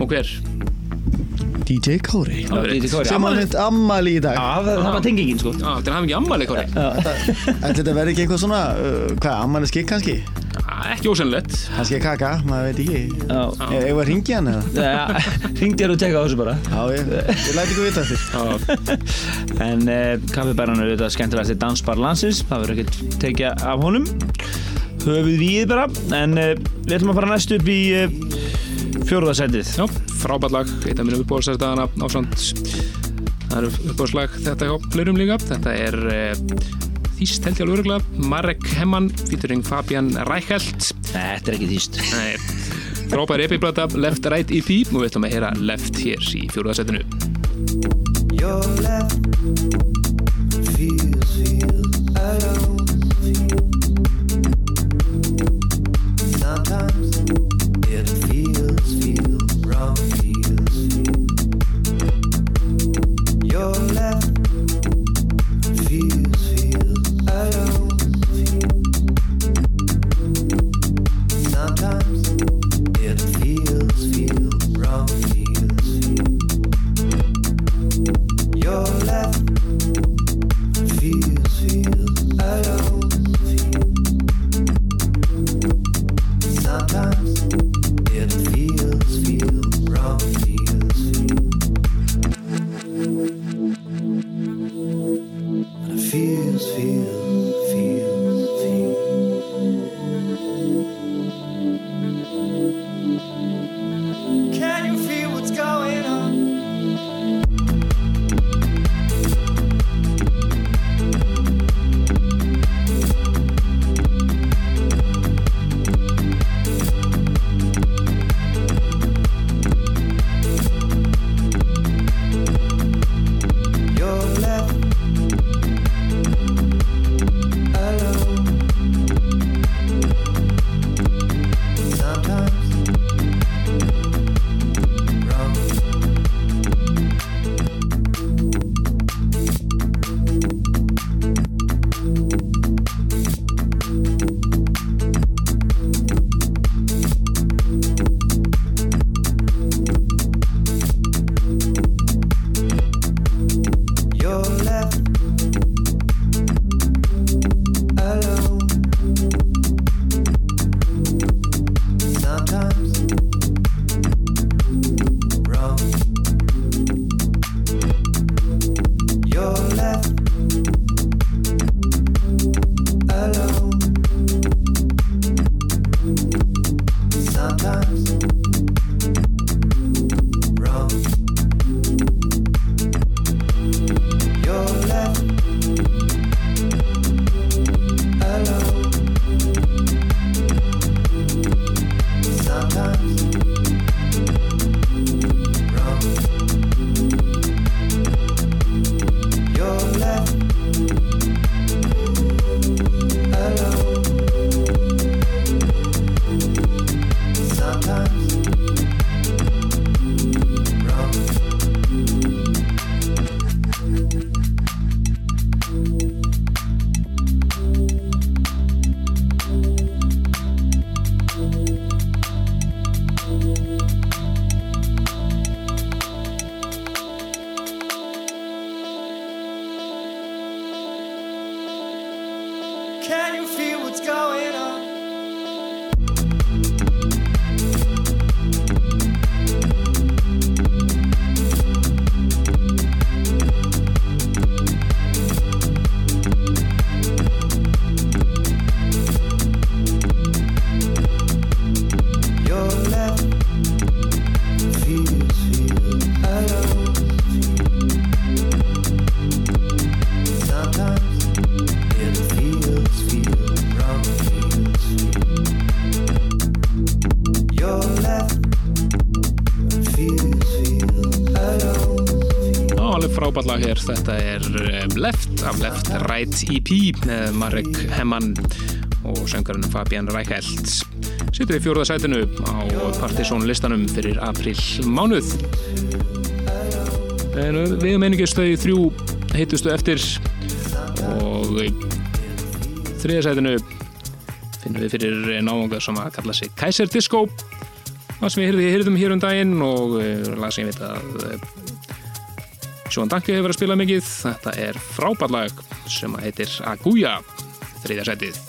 Og hver? DJ Kóri Kóri sem hann heitt ammali í dag. Það, það var tengingin sko. Þetta er hafði ekki ammali. Ætli þetta verði ekki eitthvað svona uh, hvað, ammali skikk kannski? Ekki ósennlegt. Kannski kaka, maður veit ekki. Var að ringja hann eða? Ringdi þér og tekka á þessu bara. Já, ég, ég læti ykkur vita eftir. En uh, kaffibæran er auðvitað skemmtilegasti dansbar landsins. Það verður ekkert tekja af honum. Höfuð við bara. En uh, við ætlum að fara næst upp í fjórðasætið Já, frábært lag, eitt af mínum uppbóðsæðana ásand það eru uppbóðslag þetta hjá fleirum líka. Þetta er uh, þýst held ég alveg öruglega Marek Hemman, featuring Fabian Reichelt. Þetta er ekki þýst Nei, frábær epiplata Left Right EP og við ætlum að heyra Left hér í fjóruðarsætinu Your left feels, feels alone. Hér þetta er um, Left af Left Right EP með Marek Hemman og söngarinn Fabian Reichelt. Sittur í fjóruðarsætinu á Partizón listanum fyrir april mánuð. En við um einingist þau þrjú heitustu eftir og í þriðarsætinu finnum við fyrir náunga sem að kalla sig Kaiser Disco. Það sem við heyrðum, hér um daginn og uh, lag sem ég veit að Sjón Danke hefur verið að spila mikið. Þetta er frábært lag sem heitir Aguja þriðarsætið Your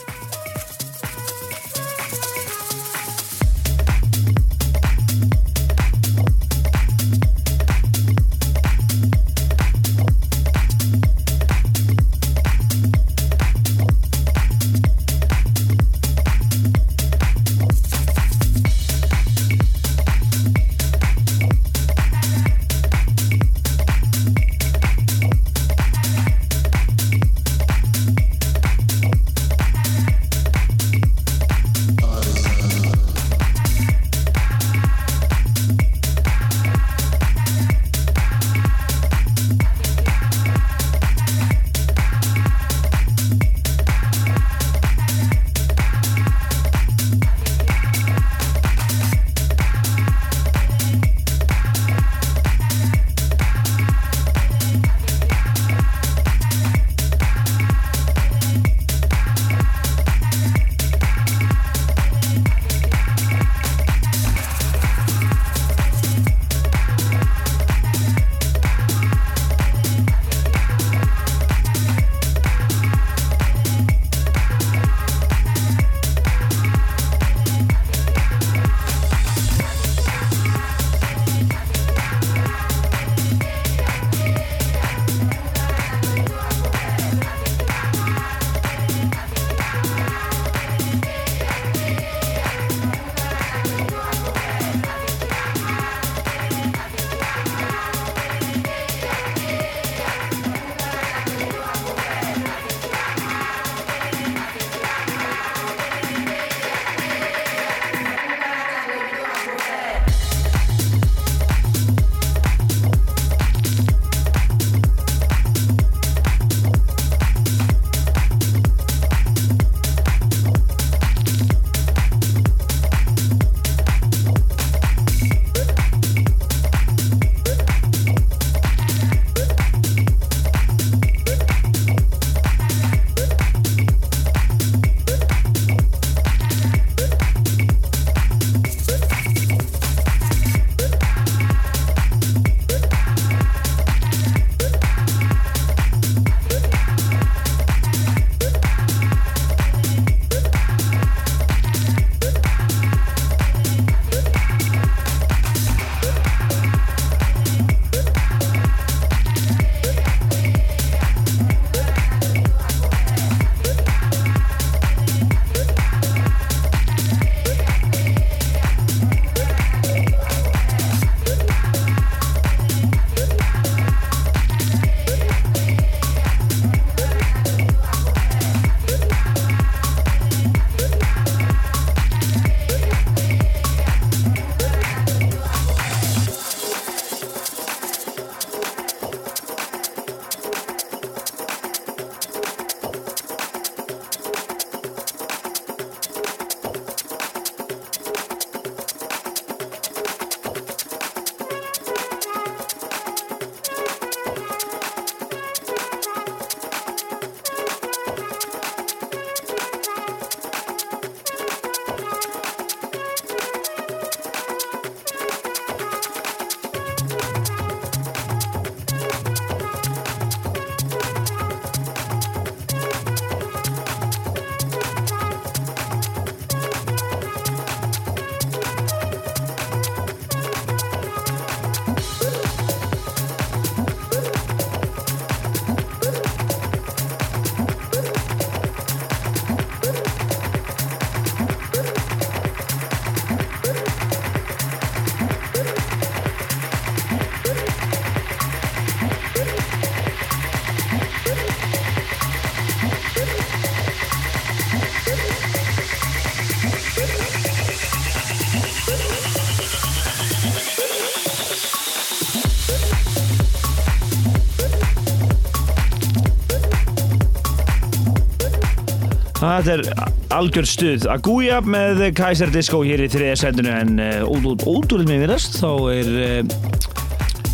Þetta er algjör stuð. Aguja með Kaiser Disco hér í þriðja setinu en uh, ótrúlega mér viðrast þá er uh,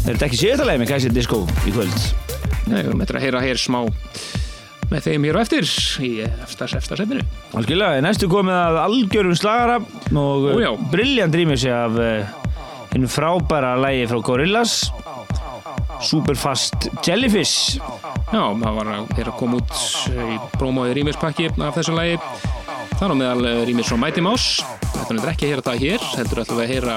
er þetta ekki leið með Kaiser Disco í kvöld? Nei, við erum eftir að heyra hér smá með þeim hér á eftir í efstars efstars setinu Algjörlega, næstu komið að algjörum slagara og Ó, já. brilljant rýmur sig af uh, hinn frábæra lægi frá Gorillaz Superfast Jellyfish Já, það var að, er að koma út í prómóið rýmispakki af þessu lagi. Þar á meðal rýmis frá Mighty Mouse. Þetta er ekki að heyra það hér heldur ætlum við að heyra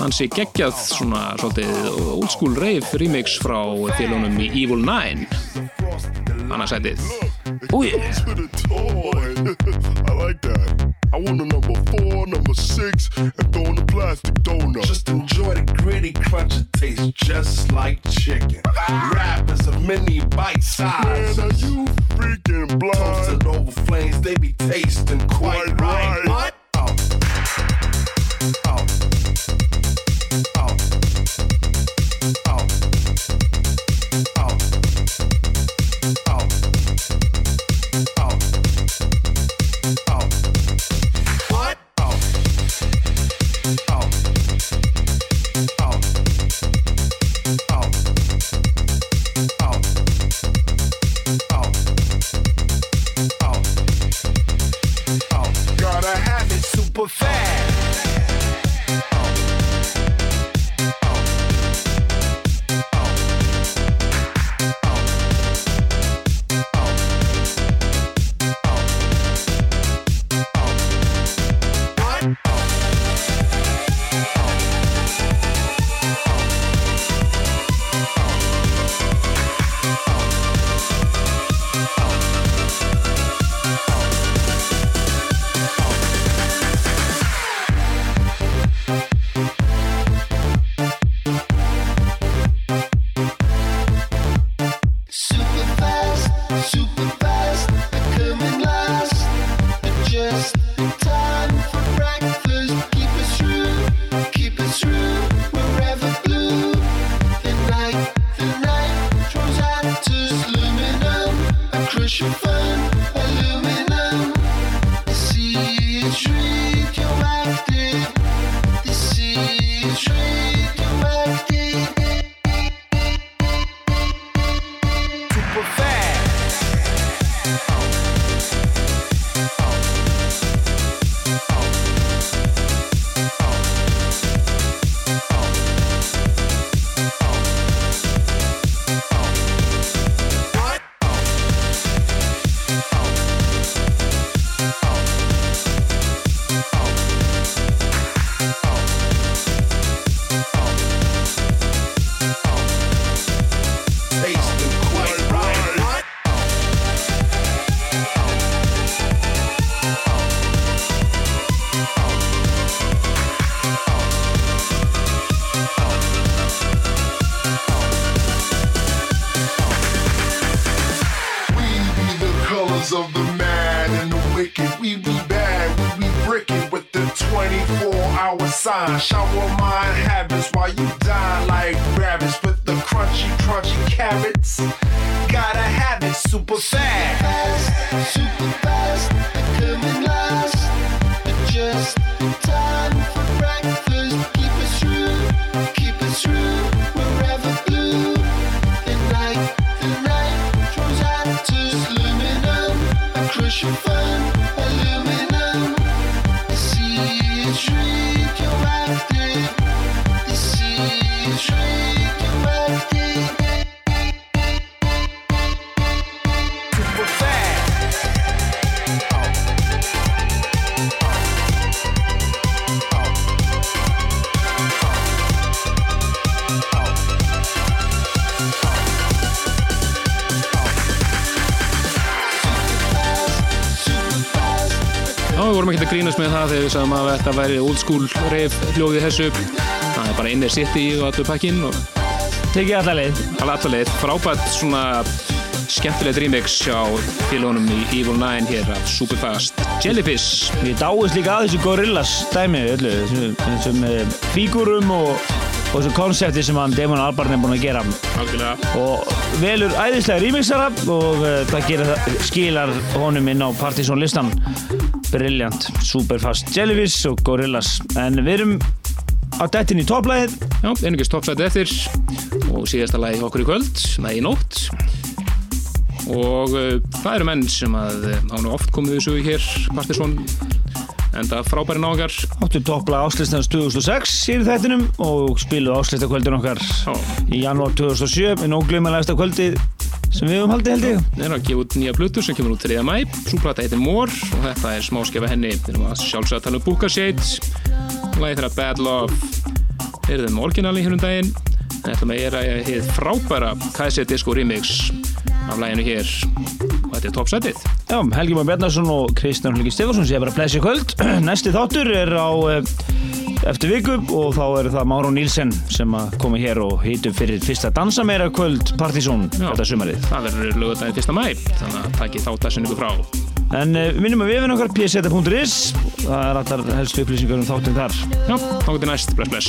hansi geggjað svona svolítið old school rave remix frá félunum í Evil Nine. Annars sætið Úi, to the toy. I like that. I want a number four, number six, and throw in the plastic donut. Just enjoy the gritty crunch. It tastes just like chicken. Rappers of many bite Man, are you freaking blind? Toasted over flames, they be tasting quite Quite right. right. What? Oh. Oh. Oh. Við sagðum að þetta væri old school rave hljóði þessu. Það er bara innir city og allur pakkin og tekið allar leið. Allar leið. Frábært svona skemmtilegt remix hjá félagunum í Evil Nine hér af Superfast. Jellyfish. Ég dáist líka að þessu Gorillaz dæmi öllu, þessum, eh, fígúrum og og þessu konsepti sem hann Damon Albarn er búin að gera. Algjörlega. Og velur æðislega remixara og uh, það gerir það, skilar honum inn á Partizón listan Brilliant, Superfast Jellyfish og Gorillaz. En við erum á dettin í topplæðið. Já, einungis toppsætið eftir og síðasta hjá okkur í kvöld með í nótt. Og uh, það eru menn sem að uh, hafa nú oft komið þessu hér Partiðsson en það frábæri nágar áttu topplæð áslistans 2006 hér í þettinum og spiluðu áslistakvöldin okkar Já. í janúar 2007 en ógleymanlegasta kvöldi sem við höfum haldið held ég. Þeir eru að gefa út nýja plötu sem kemur út 3. mæ Svo plata heitir More og þetta er smáskefa henni. Við erum að sjálfsögða að tala um Shades Lagi þeirra Bad Love. Eru þeim orginali hér um daginn. En þetta með er að hér frábæra Kaiser Disco Remix af læginu hér. Og þetta er toppsætið Já, Helgi Már Bjarnarsson og Kristján Hulgi Stefansson sé bara að blessi kvöld. Næsti þáttur er á uh, eftir viku og þá er það Máru Nílsen sem að koma hér og hýtu fyrir fyrsta dansa meira kvöld Partizón þetta sumarið. Það verður lögutæðin 1. mæ Þannig að takið þá þessin ykkur frá. En uh, minnum að við erum okkar pseta.is það er allar helstu upplýsingar um þáttum þar. Já, þá getur næst, bless bless